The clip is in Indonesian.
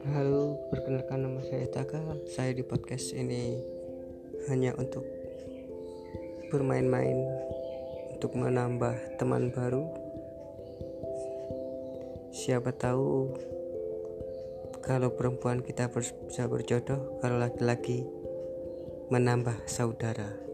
Halo, perkenalkan nama saya Taka. Saya di podcast ini hanya untuk bermain-main, untuk menambah teman baru. Siapa tahu kalau perempuan kita bisa berjodoh, kalau laki-laki menambah saudara.